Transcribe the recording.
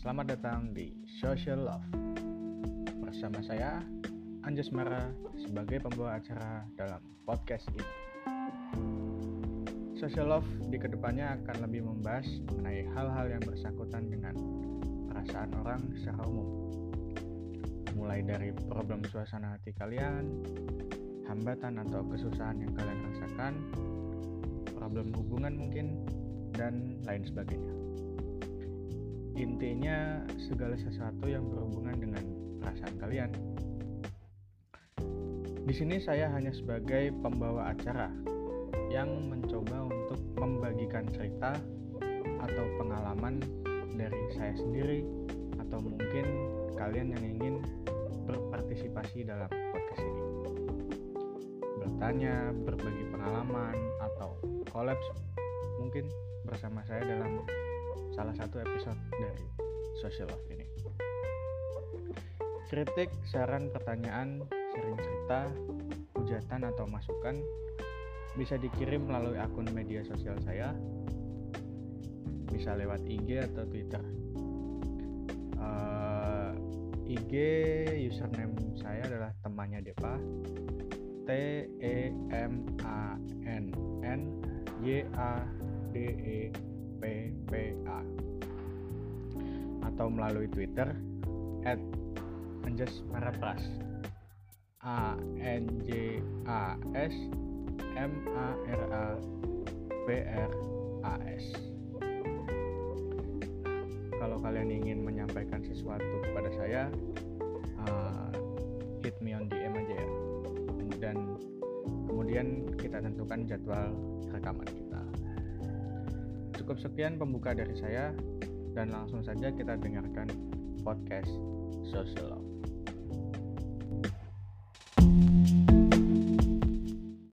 Selamat datang di Social Love. Bersama saya, Anjas Mara Sebagai pembawa acara dalam podcast ini. Social Love di ke depannya akan lebih membahas mengenai hal-hal yang bersangkutan dengan perasaan orang secara umum. Mulai dari problem suasana hati kalian Hambatan atau kesusahan yang kalian rasakan Problem hubungan mungkin dan lain sebagainya. Intinya segala sesuatu yang berhubungan dengan perasaan kalian. Di sini saya hanya sebagai pembawa acara yang mencoba untuk membagikan cerita atau pengalaman dari saya sendiri atau mungkin kalian yang ingin berpartisipasi dalam podcast ini. Bertanya, berbagi pengalaman atau kolaps mungkin bersama saya dalam salah satu episode dari Social Love ini. Kritik, saran, pertanyaan, sharing cerita, hujatan atau masukan bisa dikirim melalui akun media sosial saya, bisa lewat IG atau Twitter. Uh, eh, IG username saya adalah temannya Depa T E M A N N Y A D E P P A. Atau melalui Twitter at Anjas Marapras A N J A S M A R A P R A S. Kalau kalian ingin menyampaikan sesuatu kepada saya uh, hit me on DM aja ya. Dan kemudian kita tentukan jadwal rekaman Cukup sekian pembuka dari saya dan langsung saja kita dengarkan podcast Social Love.